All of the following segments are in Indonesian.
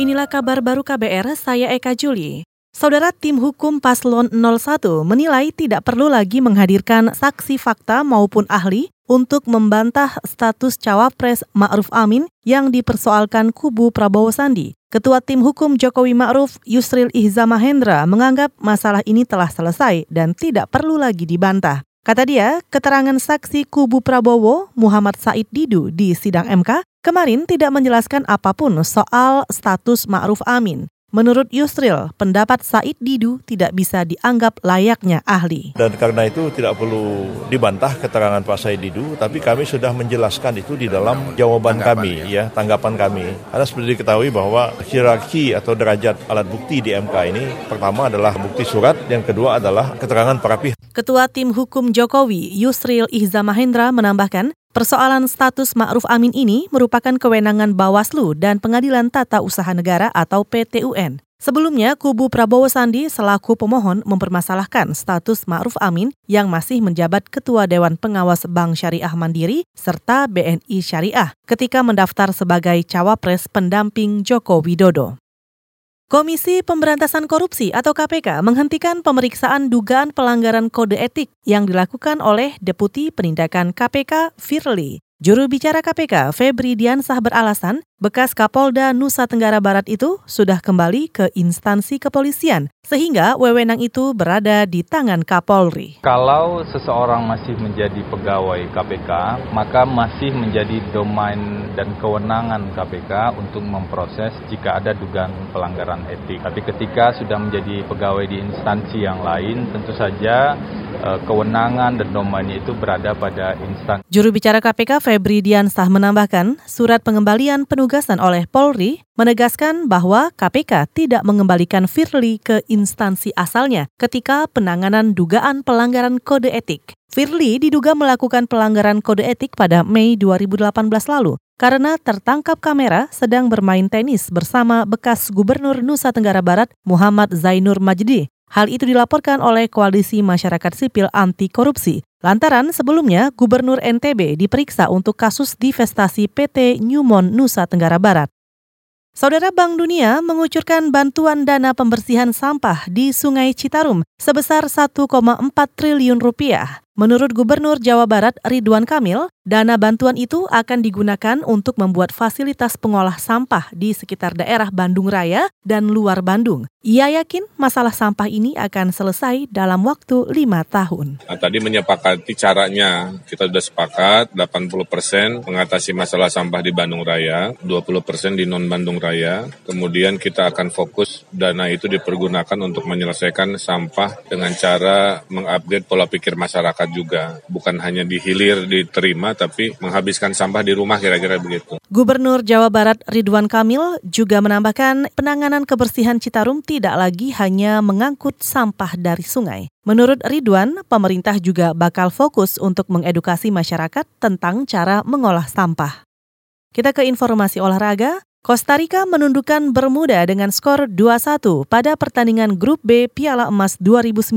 Inilah kabar baru KBR, saya Eka Juli. Saudara tim hukum Paslon 01 menilai tidak perlu lagi menghadirkan saksi fakta maupun ahli untuk membantah status cawapres Ma'ruf Amin yang dipersoalkan kubu Prabowo Sandi. Ketua tim hukum Jokowi Ma'ruf Yusril Ihza Mahendra menganggap masalah ini telah selesai dan tidak perlu lagi dibantah. Kata dia, keterangan saksi kubu Prabowo Muhammad Said Didu di sidang MK kemarin tidak menjelaskan apa pun soal status Ma'ruf Amin. Menurut Yusril, pendapat Said Didu tidak bisa dianggap layaknya ahli. Dan karena itu tidak perlu dibantah keterangan Pak Said Didu, tapi kami sudah menjelaskan itu di dalam jawaban kami, ya. ya tanggapan kami. Karena seperti diketahui bahwa hierarki atau derajat alat bukti di MK ini pertama adalah bukti surat, yang kedua adalah keterangan para pihak. Ketua Tim Hukum Jokowi, Yusril Ihza Mahendra menambahkan, Persoalan status Ma'ruf Amin ini merupakan kewenangan Bawaslu dan Pengadilan Tata Usaha Negara atau PTUN. Sebelumnya, kubu Prabowo Sandi selaku pemohon mempermasalahkan status Ma'ruf Amin yang masih menjabat Ketua Dewan Pengawas Bank Syariah Mandiri serta BNI Syariah ketika mendaftar sebagai cawapres pendamping Joko Widodo. Komisi Pemberantasan Korupsi atau KPK menghentikan pemeriksaan dugaan pelanggaran kode etik yang dilakukan oleh Deputi Penindakan KPK Firly. Juru bicara KPK, Febri Diansah beralasan bekas Kapolda Nusa Tenggara Barat itu sudah kembali ke instansi kepolisian, sehingga wewenang itu berada di tangan Kapolri. Kalau seseorang masih menjadi pegawai KPK, maka masih menjadi domain dan kewenangan KPK untuk memproses jika ada dugaan pelanggaran etik. Tapi ketika sudah menjadi pegawai di instansi yang lain, tentu saja eh, kewenangan dan domainnya itu berada pada instansi. Juru bicara KPK Febri Diansah menambahkan, surat pengembalian penugasan penugasan oleh Polri menegaskan bahwa KPK tidak mengembalikan Firly ke instansi asalnya ketika penanganan dugaan pelanggaran kode etik. Firly diduga melakukan pelanggaran kode etik pada Mei 2018 lalu karena tertangkap kamera sedang bermain tenis bersama bekas Gubernur Nusa Tenggara Barat Muhammad Zainur Majdi. Hal itu dilaporkan oleh Koalisi Masyarakat Sipil Anti Korupsi Lantaran sebelumnya Gubernur NTB diperiksa untuk kasus divestasi PT Newmont Nusa Tenggara Barat. Saudara Bank Dunia mengucurkan bantuan dana pembersihan sampah di Sungai Citarum sebesar 1,4 triliun rupiah. Menurut Gubernur Jawa Barat Ridwan Kamil, dana bantuan itu akan digunakan untuk membuat fasilitas pengolah sampah di sekitar daerah Bandung Raya dan luar Bandung. Ia yakin masalah sampah ini akan selesai dalam waktu lima tahun. Nah, tadi menyepakati caranya, kita sudah sepakat 80 persen mengatasi masalah sampah di Bandung Raya, 20 persen di non-Bandung Raya. Kemudian kita akan fokus dana itu dipergunakan untuk menyelesaikan sampah dengan cara mengupgrade pola pikir masyarakat masyarakat juga. Bukan hanya dihilir, diterima, tapi menghabiskan sampah di rumah kira-kira begitu. Gubernur Jawa Barat Ridwan Kamil juga menambahkan penanganan kebersihan Citarum tidak lagi hanya mengangkut sampah dari sungai. Menurut Ridwan, pemerintah juga bakal fokus untuk mengedukasi masyarakat tentang cara mengolah sampah. Kita ke informasi olahraga. Costa Rica menundukkan Bermuda dengan skor 2-1 pada pertandingan Grup B Piala Emas 2019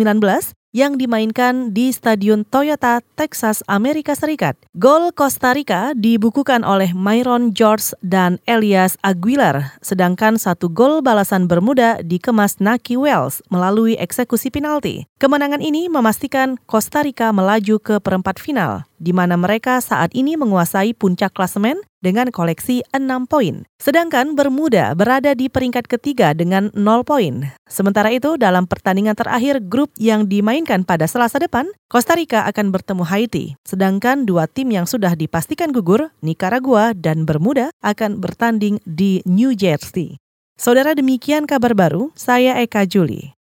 yang dimainkan di Stadion Toyota, Texas, Amerika Serikat. Gol Costa Rica dibukukan oleh Myron George dan Elias Aguilar, sedangkan satu gol balasan Bermuda dikemas Naki Wells melalui eksekusi penalti. Kemenangan ini memastikan Costa Rica melaju ke perempat final, di mana mereka saat ini menguasai puncak klasemen dengan koleksi 6 poin. Sedangkan Bermuda berada di peringkat ketiga dengan 0 poin. Sementara itu, dalam pertandingan terakhir grup yang dimainkan pada Selasa depan, Costa Rica akan bertemu Haiti. Sedangkan dua tim yang sudah dipastikan gugur, Nicaragua dan Bermuda, akan bertanding di New Jersey. Saudara demikian kabar baru, saya Eka Juli.